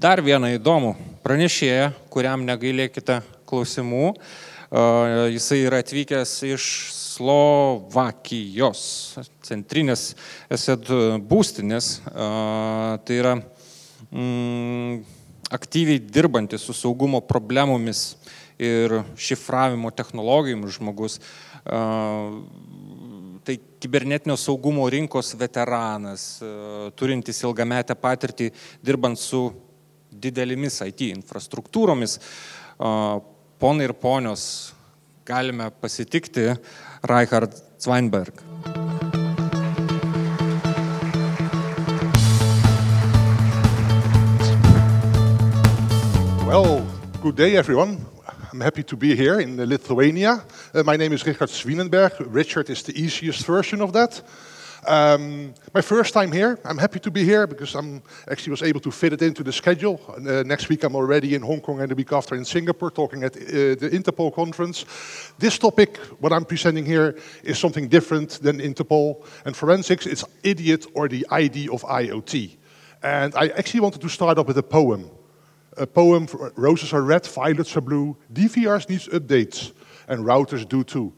dar vieną įdomų pranešėją, kuriam negailėkite klausimų. Jisai yra atvykęs iš Slovakijos, centrinės esed būstinės. Tai yra mm, aktyviai dirbantis su saugumo problemomis ir šifravimo technologijomis žmogus. Tai kibernetinio saugumo rinkos veteranas, turintis ilgametę patirtį dirbant su didelėmis IT infrastruktūromis. Ponai ir ponios, galime pasitikti Reinhard Zweinberg. Well, good day everyone. I'm happy to be here in Lithuania. Uh, my name is Righard Zwienenberg. Richard is the easiest version of that. Um, my first time here. I'm happy to be here because I'm actually was able to fit it into the schedule. Uh, next week I'm already in Hong Kong and the week after in Singapore talking at uh, the Interpol conference. This topic, what I'm presenting here, is something different than Interpol and forensics. It's idiot or the ID of IoT. And I actually wanted to start off with a poem. A poem, roses are red, violets are blue, DVRs needs updates, and routers do too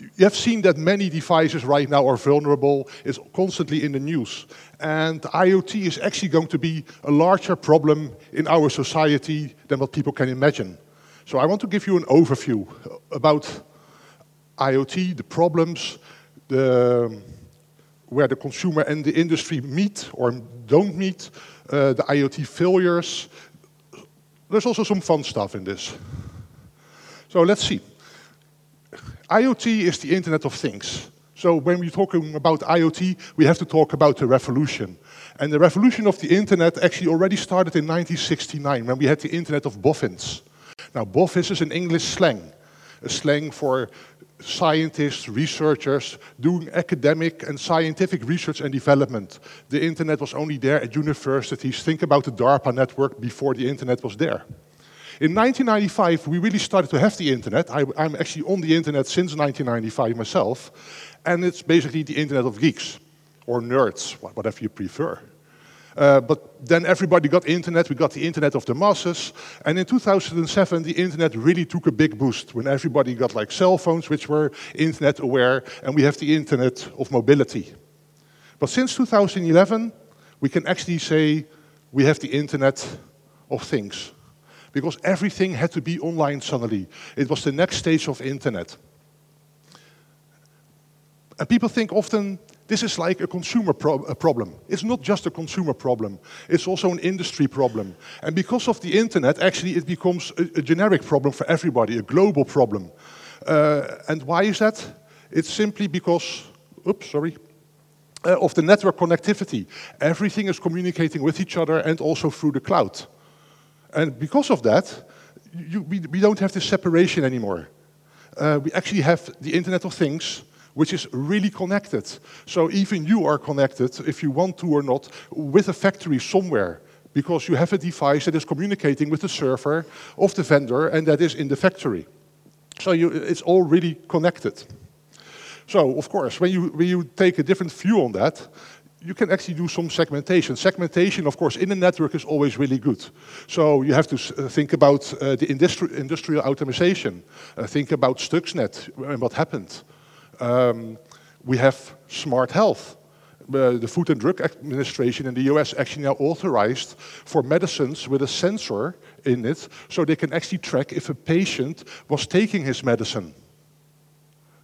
you have seen that many devices right now are vulnerable. It's constantly in the news. And IoT is actually going to be a larger problem in our society than what people can imagine. So I want to give you an overview about IoT, the problems, the, where the consumer and the industry meet or don't meet, uh, the IoT failures. There's also some fun stuff in this. So let's see. IoT is the Internet of Things. So when we're talking about IoT, we have to talk about the revolution. And the revolution of the Internet actually already started in 1969 when we had the Internet of Boffins. Now, Boffins is an English slang, a slang for scientists, researchers doing academic and scientific research and development. The Internet was only there at universities. Think about the DARPA network before the Internet was there. In 1995, we really started to have the internet. I, am actually on the internet since 1995 myself, and it's basically the internet of geeks, or nerds, whatever you prefer. Uh, but then everybody got internet, we got the internet of the masses, and in 2007 the internet really took a big boost when everybody got like cell phones which were internet aware, and we have the internet of mobility. But since 2011, we can actually say we have the internet of things because everything had to be online suddenly. It was the next stage of the internet. And people think often this is like a consumer pro a problem. It's not just a consumer problem, it's also an industry problem. And because of the internet, actually, it becomes a, a generic problem for everybody, a global problem. Uh, and why is that? It's simply because, oops, sorry, uh, of the network connectivity. Everything is communicating with each other and also through the cloud. And because of that, you, we, we don't have this separation anymore. Uh, we actually have the Internet of Things, which is really connected. So even you are connected, if you want to or not, with a factory somewhere, because you have a device that is communicating with the server of the vendor, and that is in the factory. So you, it's all really connected. So, of course, when you, when you take a different view on that, you can actually do some segmentation. Segmentation, of course, in a network is always really good. So you have to uh, think about uh, the industri industrial automation. Uh, think about Stuxnet and what happened. Um, we have smart health. Uh, the Food and Drug Administration in the US actually now authorized for medicines with a sensor in it so they can actually track if a patient was taking his medicine.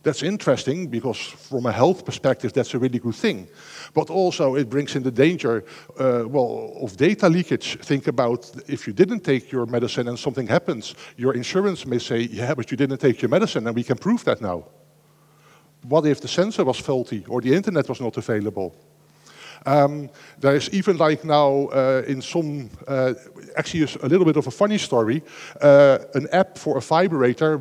That's interesting because from a health perspective, that's a really good thing. But also it brings in the danger, uh, well, of data leakage. Think about if you didn't take your medicine and something happens, your insurance may say, yeah, but you didn't take your medicine and we can prove that now. What if the sensor was faulty or the internet was not available? Um, there is even like now uh, in some, uh, actually a little bit of a funny story, uh, an app for a vibrator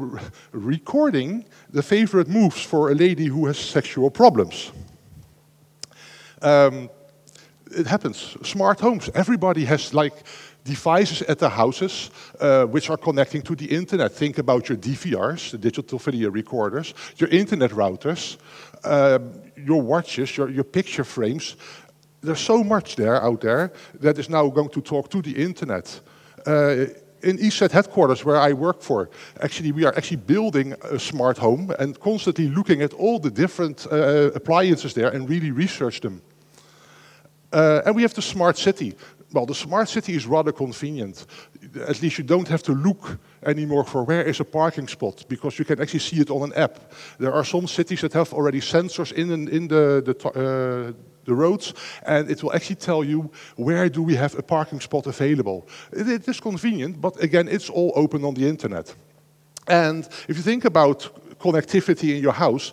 recording the favorite moves for a lady who has sexual problems. Um, it happens. Smart homes. Everybody has like devices at their houses uh, which are connecting to the internet. Think about your DVRs, the digital video recorders, your internet routers, um, your watches, your, your picture frames, there's so much there out there that is now going to talk to the internet. Uh, in ESET headquarters, where I work for, actually we are actually building a smart home and constantly looking at all the different uh, appliances there and really research them. Uh, and we have the smart city. Well, the smart city is rather convenient. At least you don't have to look anymore for where is a parking spot because you can actually see it on an app. There are some cities that have already sensors in, in the, the, uh, the roads and it will actually tell you where do we have a parking spot available. It, it is convenient, but again, it's all open on the internet. And if you think about connectivity in your house,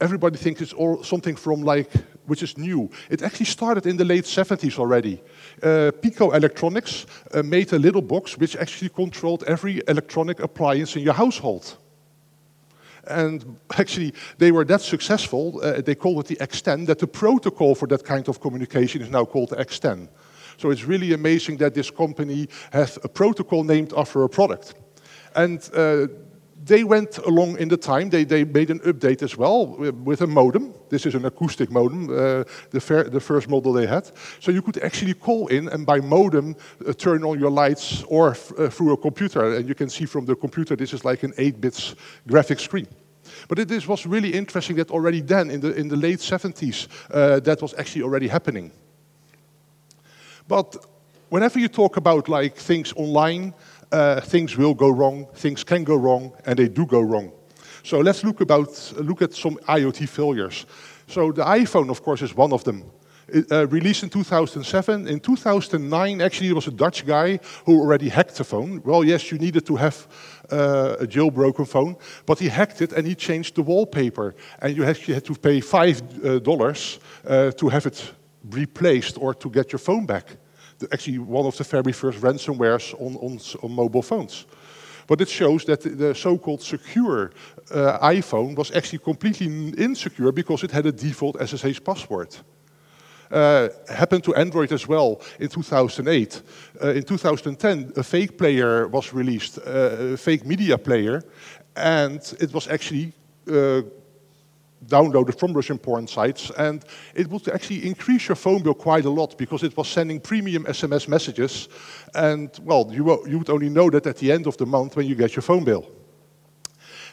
everybody thinks it's all something from like which is new. It actually started in the late 70s already. Uh, Pico Electronics uh, made a little box which actually controlled every electronic appliance in your household. And actually, they were that successful, uh, they called it the X10, that the protocol for that kind of communication is now called the X10. So it's really amazing that this company has a protocol named after a product. And uh, they went along in the time. They, they made an update as well with a modem. This is an acoustic modem, uh, the, the, first model they had. So you could actually call in and by modem uh, turn on your lights or uh, through a computer. And you can see from the computer this is like an 8-bits graphic screen. But it was really interesting that already then, in the, in the late 70s, uh, that was actually already happening. But whenever you talk about like things online, uh, things will go wrong, things can go wrong, and they do go wrong. So let's look, about, look at some IoT failures. So the iPhone, of course, is one of them. It, uh, released in 2007. In 2009, actually, there was a Dutch guy who already hacked the phone. Well, yes, you needed to have uh, a jailbroken phone, but he hacked it and he changed the wallpaper. And you actually had to pay $5 uh, uh, to have it replaced or to get your phone back actually one of the very first ransomwares on, on, on mobile phones. But it shows that the so-called secure uh, iPhone was actually completely insecure because it had a default SSH password. Uh, happened to Android as well in 2008. Uh, in 2010, a fake player was released, uh, a fake media player, and it was actually uh, downloaded from Russian porn sites, and it would actually increase your phone bill quite a lot because it was sending premium SMS messages, and well, you, you would only know that at the end of the month when you get your phone bill.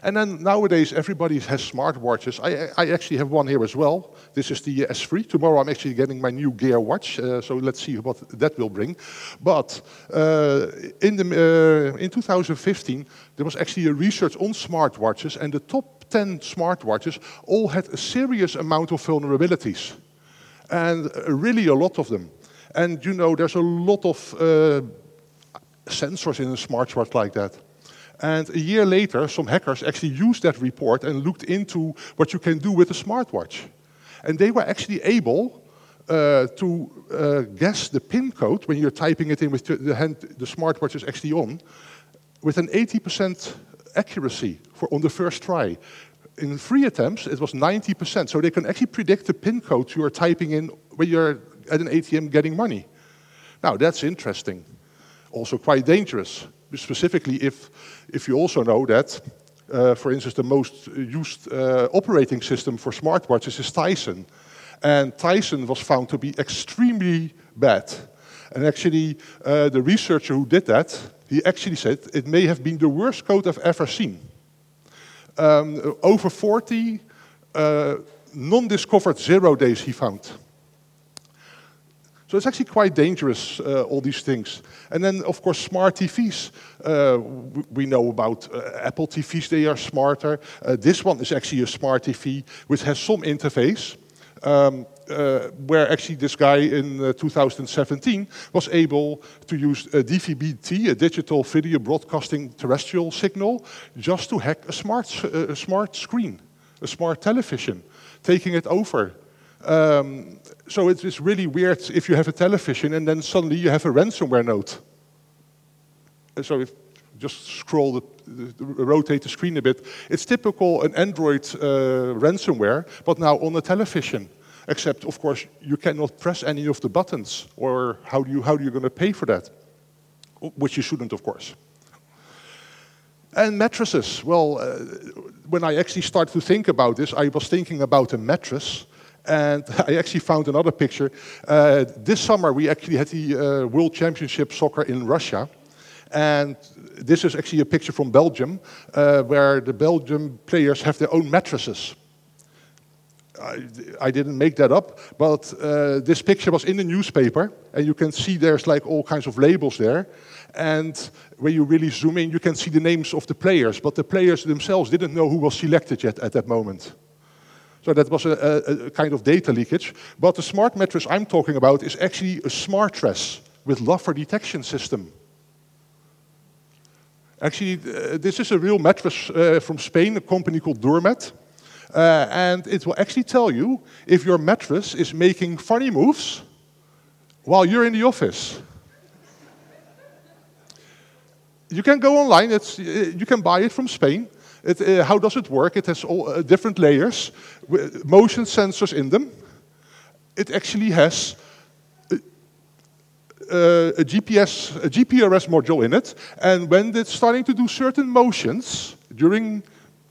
And then nowadays, everybody has smartwatches. I, I actually have one here as well. This is the S3. Tomorrow, I'm actually getting my new Gear watch. Uh, so let's see what that will bring. But uh, in, the, uh, in 2015, there was actually a research on smartwatches, and the top 10 smartwatches all had a serious amount of vulnerabilities. And really a lot of them. And you know, there's a lot of uh, sensors in a smartwatch like that. And a year later, some hackers actually used that report and looked into what you can do with a smartwatch. And they were actually able uh, to uh, guess the PIN code when you're typing it in with the hand the smartwatch is actually on, with an 80% accuracy for on the first try. In three attempts, it was 90%. So they can actually predict the PIN code you are typing in when you're at an ATM getting money. Now, that's interesting. Also quite dangerous, specifically if, if you also know that, uh, for instance, the most used uh, operating system for smartwatches is Tizen. And Tizen was found to be extremely bad. And actually, uh, the researcher who did that he actually said it may have been the worst code I've ever seen. Um, over 40 uh, non-discovered zero days he found. So it's actually quite dangerous, uh, all these things. And then, of course, smart TVs. Uh, we know about uh, Apple TVs, they are smarter. Uh, this one is actually a smart TV, which has some interface. Um, uh, where actually this guy in uh, 2017 was able to use a DVB-T, a digital video broadcasting terrestrial signal, just to hack a smart, uh, a smart screen, a smart television, taking it over. Um, so it's really weird if you have a television and then suddenly you have a ransomware note. So if just scroll the, the, rotate the screen a bit. It's typical an Android uh, ransomware, but now on a television except of course you cannot press any of the buttons or how do you how do you going to pay for that which you shouldn't of course and mattresses well uh, when i actually started to think about this i was thinking about a mattress And I actually found another picture. Uh, this summer, we actually had the uh, World Championship soccer in Russia. And this is actually a picture from Belgium, uh, where the Belgian players have their own mattresses. I, I didn't make that up, but uh, this picture was in the newspaper, and you can see there's like all kinds of labels there. And when you really zoom in, you can see the names of the players, but the players themselves didn't know who was selected yet at that moment. So that was a, a, a kind of data leakage. But the smart mattress I'm talking about is actually a smart Smartress with lover detection system. Actually, uh, this is a real mattress uh, from Spain, a company called Durmet. Uh, and it will actually tell you if your mattress is making funny moves while you're in the office. you can go online, it's, uh, you can buy it from Spain. It, uh, how does it work? It has all uh, different layers, motion sensors in them. It actually has uh, a GPS, a GPRS module in it, and when it's starting to do certain motions during,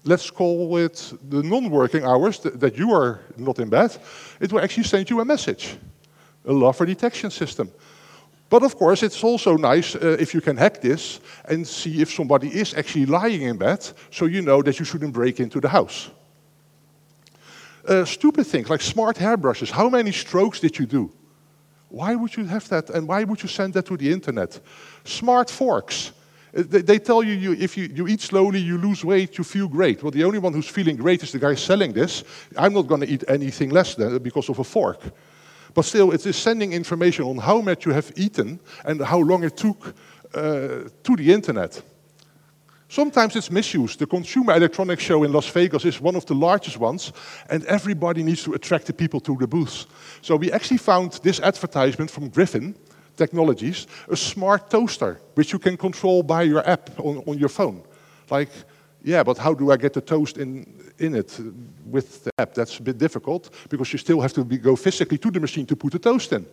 let's call it the non-working hours th that you are not in bed, it will actually send you a message, a lover detection system. But of course, it's also nice uh, if you can hack this and see if somebody is actually lying in bed, so you know that you shouldn't break into the house. Uh, stupid things like smart hairbrushes. How many strokes did you do? Why would you have that and why would you send that to the internet? Smart forks. They, they tell you, you if you, you eat slowly, you lose weight, you feel great. Well, the only one who's feeling great is the guy selling this. I'm not going to eat anything less than because of a fork. But still, it is sending information on how much you have eaten and how long it took uh, to the internet. Sometimes it's misused. The Consumer Electronics Show in Las Vegas is one of the largest ones, and everybody needs to attract the people to the booths. So we actually found this advertisement from Griffin Technologies, a smart toaster, which you can control by your app on, on your phone. Like, yeah, but how do I get the toast in, in it with the app? That's a bit difficult because you still have to be, go physically to the machine to put the toast in.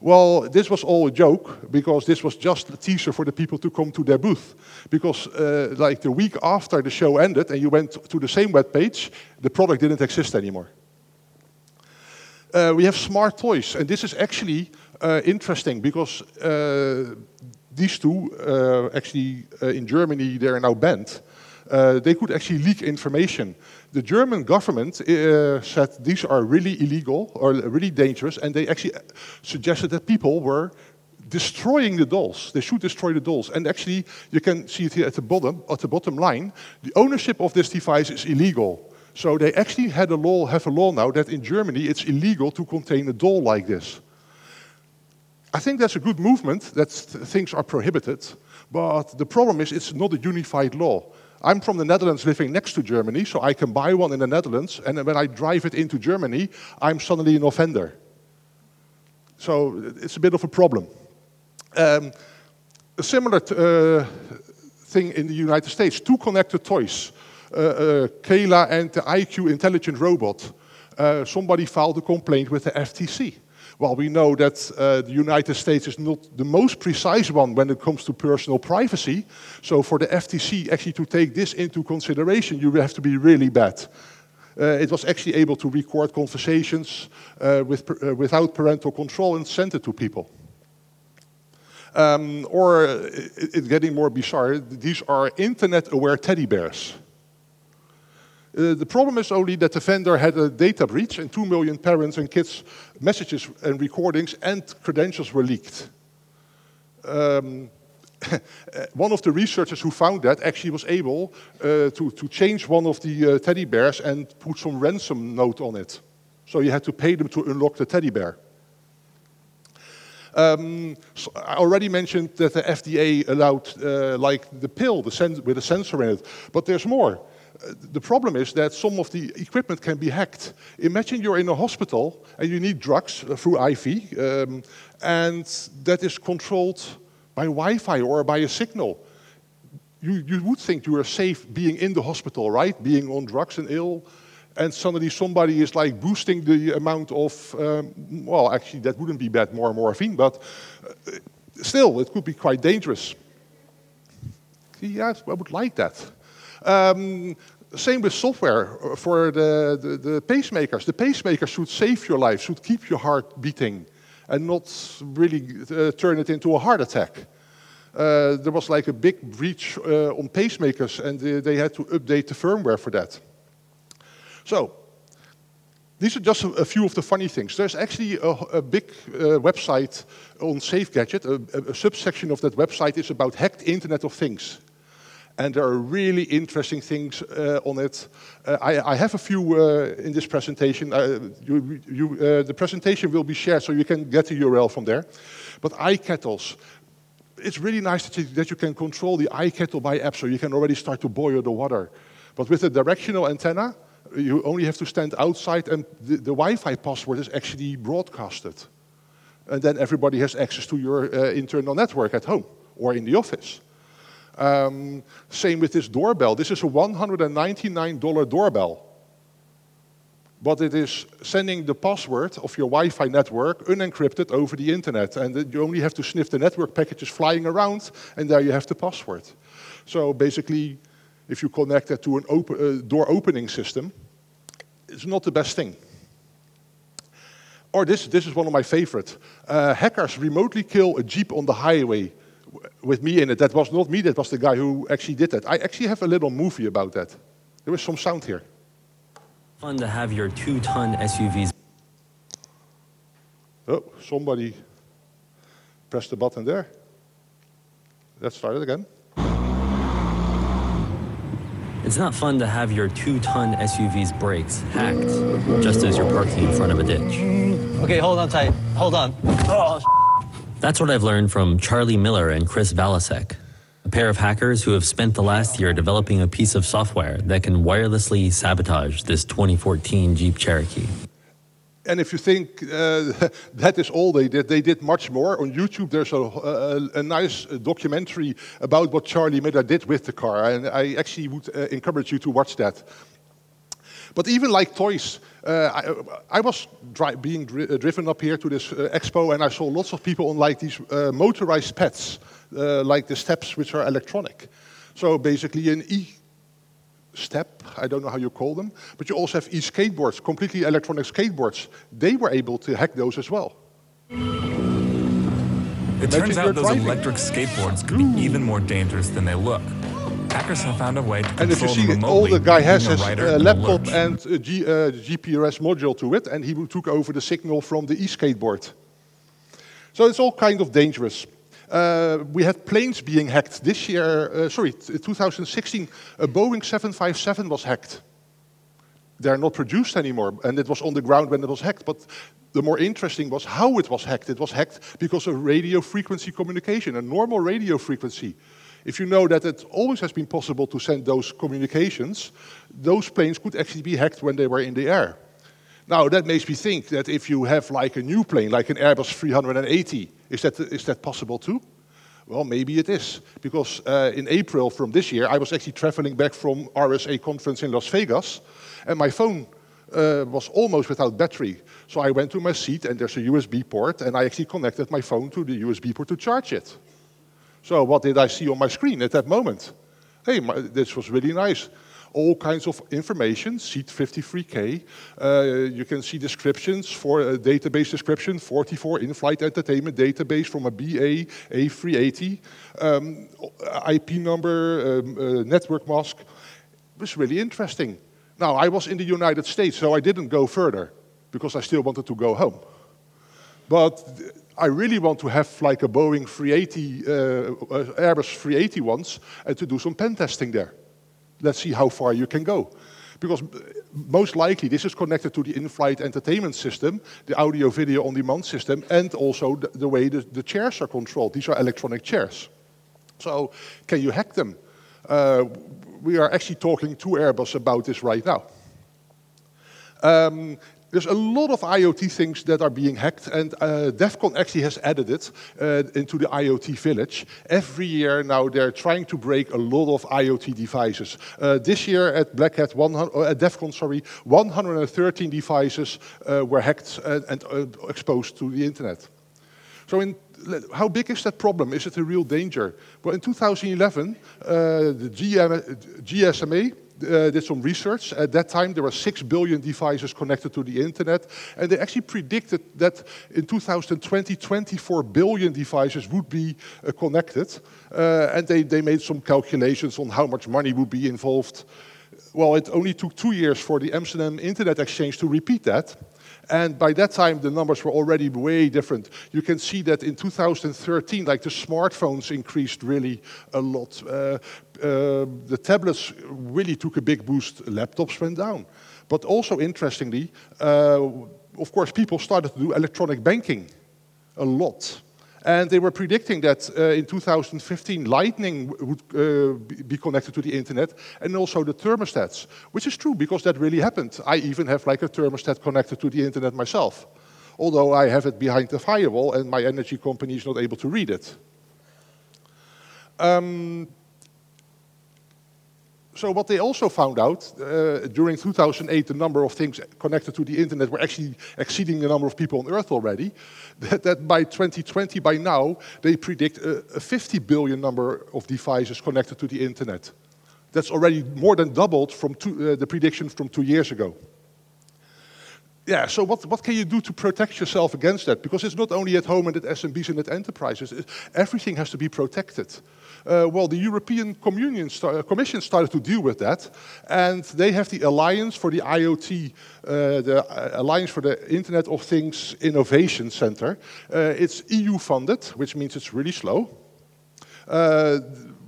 Well, this was all a joke because this was just a teaser for the people to come to their booth. Because uh, like the week after the show ended and you went to the same web page, the product didn't exist anymore. Uh, we have smart toys, and this is actually uh, interesting because uh, these two, uh, actually in Germany, they are now banned. They could actually leak information. The German government said these are really illegal or really dangerous, and they actually suggested that people were destroying the dolls. They should destroy the dolls. And actually, you can see it here at the bottom, at the bottom line. The ownership of this device is illegal. So they actually had a law, have a law now that in Germany it's illegal to contain a doll like this. I think that's a good movement that things are prohibited, but the problem is it's not a unified law. I'm from the Netherlands living next to Germany, so I can buy one in the Netherlands, and when I drive it into Germany, I'm suddenly an offender. So it's a bit of a problem. Um, a similar uh, thing in the United States, two connected toys, uh, uh, Cayla and the IQ intelligent robot. Uh, somebody filed a complaint with the FTC. Well, we know that uh, the United States is not the most precise one when it comes to personal privacy. So for the FTC actually to take this into consideration, you have to be really bad. Uh, it was actually able to record conversations uh, with, uh, without parental control and send it to people. Um, or, uh, it's it getting more bizarre, these are internet-aware teddy bears. Uh, the problem is only that the vendor had a data breach and 2 million parents and kids' messages and recordings and credentials were leaked. Um, one of the researchers who found that actually was able uh, to, to change one of the uh, teddy bears and put some ransom note on it. So you had to pay them to unlock the teddy bear. Um, so I already mentioned that the FDA allowed uh, like the pill the with a sensor in it, but there's more the problem is that some of the equipment can be hacked. Imagine you're in a hospital and you need drugs uh, through IV, um, and that is controlled by Wi-Fi or by a signal. You, you would think you are safe being in the hospital, right? Being on drugs and ill, and suddenly somebody is like boosting the amount of, um, well, actually that wouldn't be bad, more morphine, but uh, still, it could be quite dangerous. Yes, I would like that. Um, Same with software for the, the, the, pacemakers. The pacemaker should save your life, should keep your heart beating, and not really uh, turn it into a heart attack. Uh, there was like a big breach uh, on pacemakers, and they had to update the firmware for that. So, these are just a, a few of the funny things. There's actually a, a big uh, website on SafeGadget. A, a, subsection of that website is about hacked Internet of Things. And there are really interesting things uh, on it. Uh, I, I, have a few uh, in this presentation. Uh, you, you, uh, the presentation will be shared, so you can get the URL from there. But iKettles, it's really nice that you, that you can control the iKettle by app, so you can already start to boil the water. But with a directional antenna, you only have to stand outside and the, the Wi-Fi password is actually broadcasted. And then everybody has access to your uh, internal network at home or in the office. Um, same with this doorbell. This is a $199 doorbell. But it is sending the password of your Wi-Fi network unencrypted over the internet. And you only have to sniff the network packages flying around, and there you have the password. So basically, if you connect that to an open, uh, door opening system, it's not the best thing. Or this, this is one of my favorite. Uh, hackers remotely kill a Jeep on the highway with me in it. That was not me, that was the guy who actually did that. I actually have a little movie about that. There was some sound here. Fun to have your two-ton SUVs. Oh, somebody pressed the button there. Let's start it again. It's not fun to have your two-ton SUV's brakes hacked just as you're parking in front of a ditch. Okay, hold on tight. Hold on. Oh. That's what I've learned from Charlie Miller and Chris Valasek, a pair of hackers who have spent the last year developing a piece of software that can wirelessly sabotage this 2014 Jeep Cherokee. And if you think uh, that is all they did, they did much more. On YouTube, there's a, a, a, nice documentary about what Charlie Miller did with the car, and I actually would uh, encourage you to watch that. But even like toys, uh, I, I, was dri being dri uh, driven up here to this uh, expo, and I saw lots of people on like these uh, motorized pets, like the steps which are electronic. So basically an e step, I don't know how you call them, but you also have e-skateboards, completely electronic skateboards. They were able to hack those as well. It turns out those driving. electric skateboards could be even more dangerous than they look. Hackers have found a way to and if you see, all the guy has his uh, laptop and a G, uh, GPRS module to it, and he took over the signal from the e-skateboard. So it's all kind of dangerous. Uh, we had planes being hacked this year, uh, sorry, 2016, a Boeing 757 was hacked. They're not produced anymore, and it was on the ground when it was hacked. But the more interesting was how it was hacked. It was hacked because of radio frequency communication, a normal radio frequency. If you know that it always has been possible to send those communications, those planes could actually be hacked when they were in the air. Now, that makes me think that if you have like a new plane, like an Airbus 380, is that, is that possible too? Well, maybe it is. Because uh, in April from this year, I was actually traveling back from RSA conference in Las Vegas, and my phone uh, was almost without battery. So I went to my seat, and there's a USB port, and I actually connected my phone to the USB port to charge it. So what did I see on my screen at that moment? Hey, my, this was really nice all kinds of information, Seat 53K. Uh, you can see descriptions for a database description, 44 in-flight entertainment database from a BA A380, um, IP number, um, uh, network mask. It was really interesting. Now, I was in the United States, so I didn't go further because I still wanted to go home. But I really want to have like a Boeing 380, uh, Airbus 380 ones, and to do some pen testing there let's see how far you can go. Because most likely this is connected to the in-flight entertainment system, the audio video on demand system, and also the, the way the, the, chairs are controlled. These are electronic chairs. So can you hack them? Uh, we are actually talking to Airbus about this right now. Um, there's a lot of IoT things that are being hacked, and uh, DEF CON actually has added it uh, into the IoT village. Every year now they're trying to break a lot of IoT devices. Uh, this year at Black Hat, 100, uh, at DEF CON, sorry, 113 devices uh, were hacked and, and uh, exposed to the internet. So in how big is that problem? Is it a real danger? Well, in 2011, uh, the GSMA uh, did some research. At that time, there were 6 billion devices connected to the internet, and they actually predicted that in 2020, 24 billion devices would be uh, connected. Uh, and they, they made some calculations on how much money would be involved. Well, it only took two years for the Amsterdam Internet Exchange to repeat that. And by that time, the numbers were already way different. You can see that in 2013, like the smartphones increased really a lot. Uh, uh, the tablets really took a big boost. Laptops went down. But also interestingly, uh, of course, people started to do electronic banking a lot. And they were predicting that uh, in 2015, Lightning would uh, be connected to the internet and also the thermostats, which is true because that really happened. I even have like a thermostat connected to the internet myself, although I have it behind the firewall and my energy company is not able to read it. Um, so what they also found out uh, during 2008, the number of things connected to the internet were actually exceeding the number of people on Earth already. That, that by 2020, by now, they predict a, a 50 billion number of devices connected to the internet. That's already more than doubled from two, uh, the prediction from two years ago. Yeah, so what, what can you do to protect yourself against that? Because it's not only at home and at SMBs and at enterprises, it, everything has to be protected. Uh, well, the European uh, Commission started to deal with that, and they have the Alliance for the IoT, uh, the uh, Alliance for the Internet of Things Innovation Center. Uh, it's EU funded, which means it's really slow. Uh,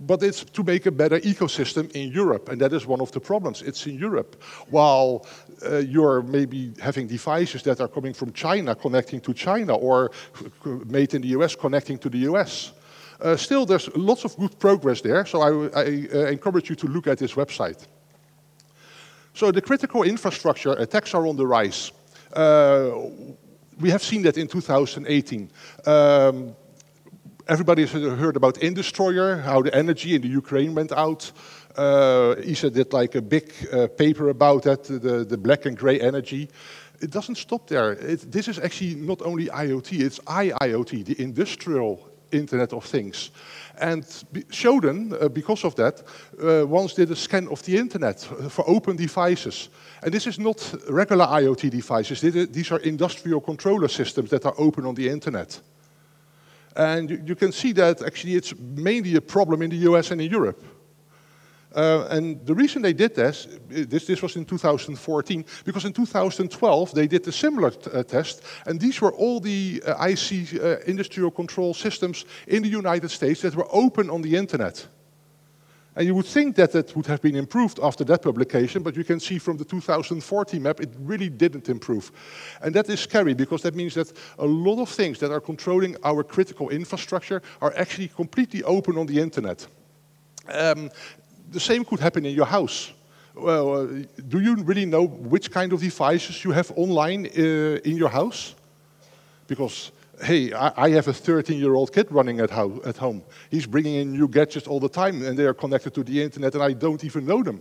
but it's to make a better ecosystem in Europe, and that is one of the problems. It's in Europe. While uh, you're maybe having devices that are coming from China connecting to China, or made in the US connecting to the US. Uh, still, there's lots of good progress there, so I, I uh, encourage you to look at this website. So the critical infrastructure attacks are on the rise. Uh, we have seen that in 2018. Um, everybody has heard about Industroyer, how the energy in the Ukraine went out. Uh, ESET did like a big uh, paper about that, the, the black and gray energy. It doesn't stop there. It, this is actually not only IoT, it's IIoT, the industrial Internet of Things. And Shodan, uh, because of that, uh, once did a scan of the internet for open devices. And this is not regular IoT devices, these are industrial controller systems that are open on the internet. And you, can see that actually it's mainly a problem in the US and in Europe. Uh, and the reason they did this, this, this was in 2014, because in 2012 they did a similar uh, test, and these were all the uh, IC uh, industrial control systems in the United States that were open on the internet. And you would think that it would have been improved after that publication, but you can see from the 2014 map, it really didn't improve. And that is scary because that means that a lot of things that are controlling our critical infrastructure are actually completely open on the internet. Um, the same could happen in your house. Well, uh, do you really know which kind of devices you have online uh, in your house? Because, hey, I, have a 13-year-old kid running at, ho at home. He's bringing in new gadgets all the time, and they are connected to the internet, and I don't even know them.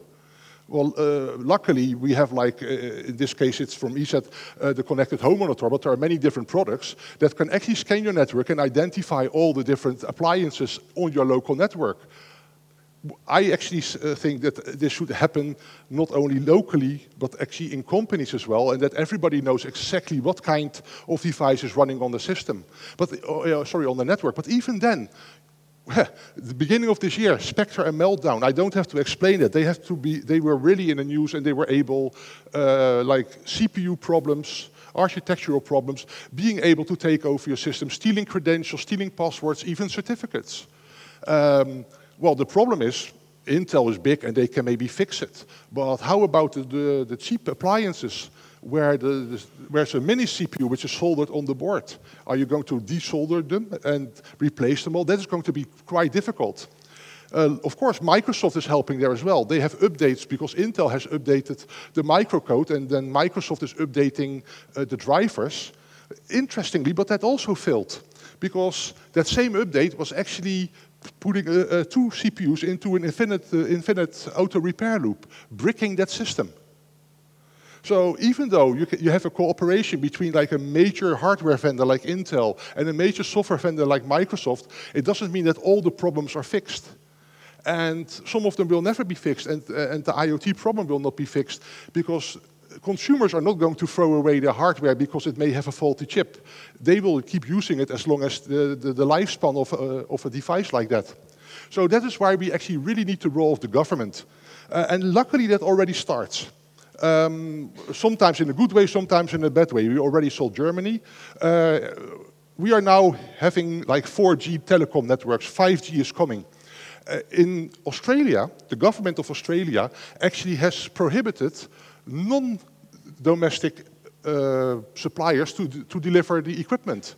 Well, uh, luckily, we have like, uh, in this case, it's from ESET, uh, the connected home monitor, but there are many different products that can actually scan your network and identify all the different appliances on your local network. I actually uh, think that this should happen not only locally, but actually in companies as well, and that everybody knows exactly what kind of device is running on the system. But, uh, sorry, on the network. But even then, the beginning of this year, Spectre and Meltdown, I don't have to explain it. They have to be, they were really in the news and they were able, uh, like CPU problems, architectural problems, being able to take over your system, stealing credentials, stealing passwords, even certificates. Um, well, the problem is Intel is big and they can maybe fix it. But how about the, the, the cheap appliances where the, the, where's a mini CPU which is soldered on the board? Are you going to desolder them and replace them all? That is going to be quite difficult. Uh, of course, Microsoft is helping there as well. They have updates because Intel has updated the microcode and then Microsoft is updating uh, the drivers. Interestingly, but that also failed because that same update was actually putting two CPUs into an infinite, uh, infinite auto repair loop, bricking that system. So even though you, you have a cooperation between like a major hardware vendor like Intel and a major software vendor like Microsoft, it doesn't mean that all the problems are fixed. And some of them will never be fixed, and, uh, and the IoT problem will not be fixed because consumers are not going to throw away their hardware because it may have a faulty chip. They will keep using it as long as the, the, the lifespan of, uh, of a device like that. So that is why we actually really need the role of the government. Uh, and luckily that already starts. Um, sometimes in a good way, sometimes in a bad way. We already saw Germany. Uh, we are now having like 4G telecom networks. 5G is coming. Uh, in Australia, the government of Australia actually has prohibited non-domestic uh, suppliers to, to deliver the equipment,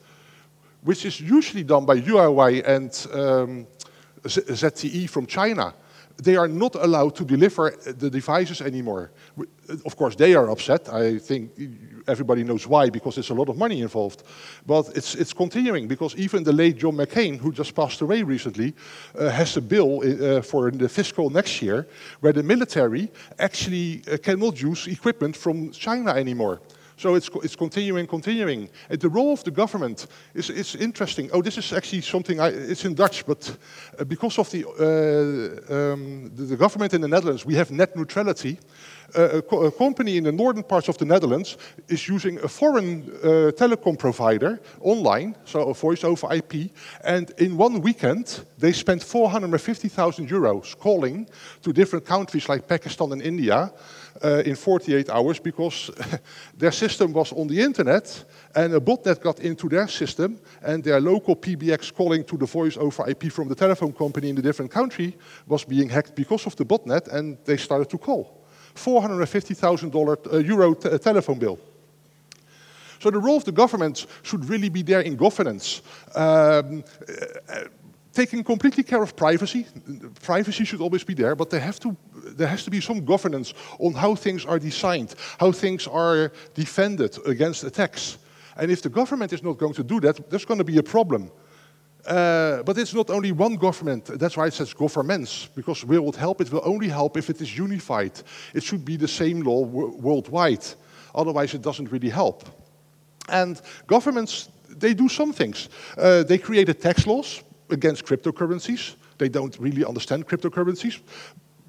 which is usually done by Huawei and um, ZTE from China they are not allowed to deliver the devices anymore. Of course, they are upset. I think everybody knows why, because there's a lot of money involved. But it's, it's continuing, because even the late John McCain, who just passed away recently, uh, has a bill uh, for the fiscal next year where the military actually uh, cannot use equipment from China anymore. So it's, it's continuing, continuing. And the role of the government is, is interesting. Oh, this is actually something, I, it's in Dutch, but uh, because of the, uh, um, the, the, government in the Netherlands, we have net neutrality. Uh, a, co a, company in the northern parts of the Netherlands is using a foreign uh, telecom provider online, so a voice over IP, and in one weekend they spent 450,000 euros calling to different countries like Pakistan and India uh, in 48 hours because their system was on the internet and a botnet got into their system and their local PBX calling to the voice over IP from the telephone company in the different country was being hacked because of the botnet and they started to call. $450,000 uh, euro uh, telephone bill. So the role of the government should really be there in governance. Um, taking completely care of privacy. Privacy should always be there, but there, have to, there has to be some governance on how things are designed, how things are defended against attacks. And if the government is not going to do that, there's going to be a problem. Uh, but it's not only one government. That's why it says governments, because will it help? It will only help if it is unified. It should be the same law worldwide. Otherwise, it doesn't really help. And governments, they do some things. Uh, they created tax laws against cryptocurrencies. They don't really understand cryptocurrencies,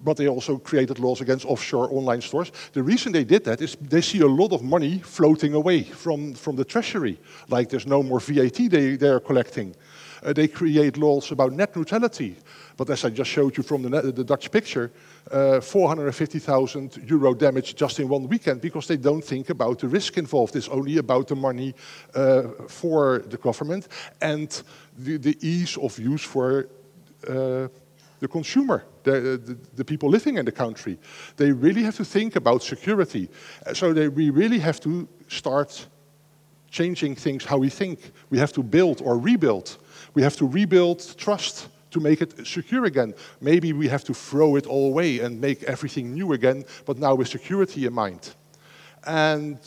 but they also created laws against offshore online stores. The reason they did that is they see a lot of money floating away from, from the treasury, like there's no more VAT they, they're collecting. Uh, they create laws about net neutrality. But as I just showed you from the, the Dutch picture, uh, 450,000 euro damage just in one weekend because they don't think about the risk involved. It's only about the money uh, for the government and the, the, ease of use for uh, the consumer, the, the, the, people living in the country. They really have to think about security. So they, we really have to start changing things how we think. We have to build or rebuild. We have to rebuild trust to make it secure again. Maybe we have to throw it all away and make everything new again, but now with security in mind. And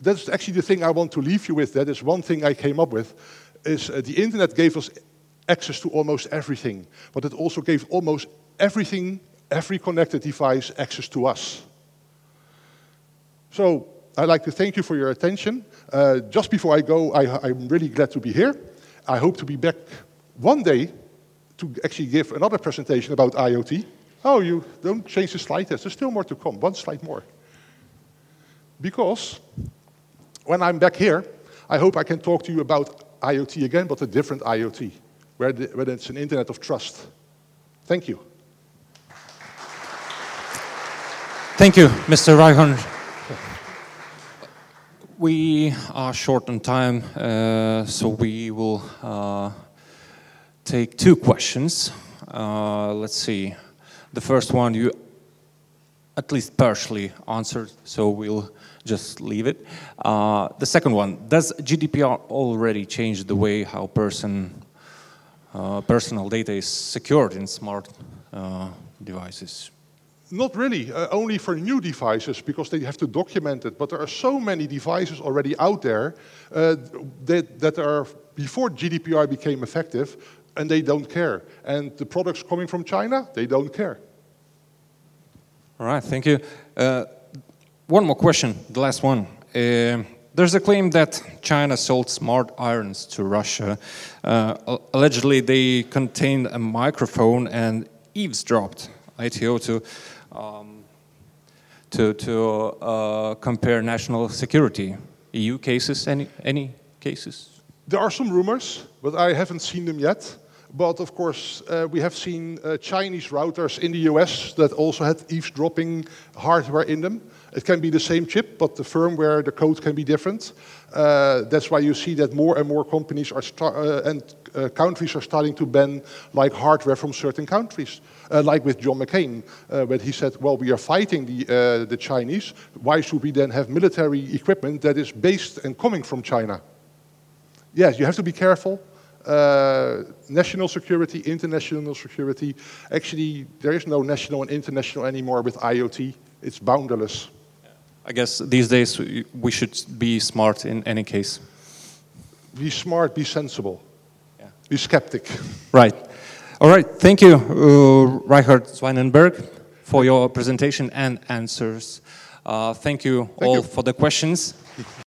that's actually the thing I want to leave you with. That is one thing I came up with, is uh, the internet gave us access to almost everything, but it also gave almost everything, every connected device, access to us. So I'd like to thank you for your attention. Uh, just before I go, I, I'm really glad to be here. I hope to be back one day to actually give another presentation about IoT. Oh, you don't change the slide There's still more to come, one slide more. Because when I'm back here, I hope I can talk to you about IoT again, but a different IoT, where, the, where it's an internet of trust. Thank you. Thank you, Mr. Reichhorn. We are short on time, uh, so we will uh, take two questions. Uh, let's see. The first one you at least partially answered, so we'll just leave it. Uh, the second one, does GDPR already change the way how person, uh, personal data is secured in smart uh, devices? Not really, uh, only for new devices because they have to document it. But there are so many devices already out there uh, that, that are, before GDPR became effective, and they don't care. And the products coming from China, they don't care. All right, thank you. Uh, one more question, the last one. Uh, there's a claim that China sold smart irons to Russia. Uh, allegedly, they contained a microphone and eavesdropped ITO to um, to to uh, compare national security. EU cases? Any any cases? There are some rumors, but I haven't seen them yet. But of course, uh, we have seen uh, Chinese routers in the US that also had eavesdropping hardware in them. It can be the same chip, but the firmware, the code can be different. Uh, that's why you see that more and more companies are uh, and uh, countries are starting to ban like hardware from certain countries. Uh, like with John McCain, when he said, "Well, we are fighting the the Chinese. Why should we then have military equipment that is based and coming from China?" Yes, you have to be careful. Uh, national security, international security. Actually, there is no national and international anymore with IoT. It's boundless. I guess these days we should be smart in any case. Be smart, be sensible. Yeah. Be skeptic. Right. All right. Thank you, uh, Righard for your presentation and answers. Uh, thank you thank all you. for the questions.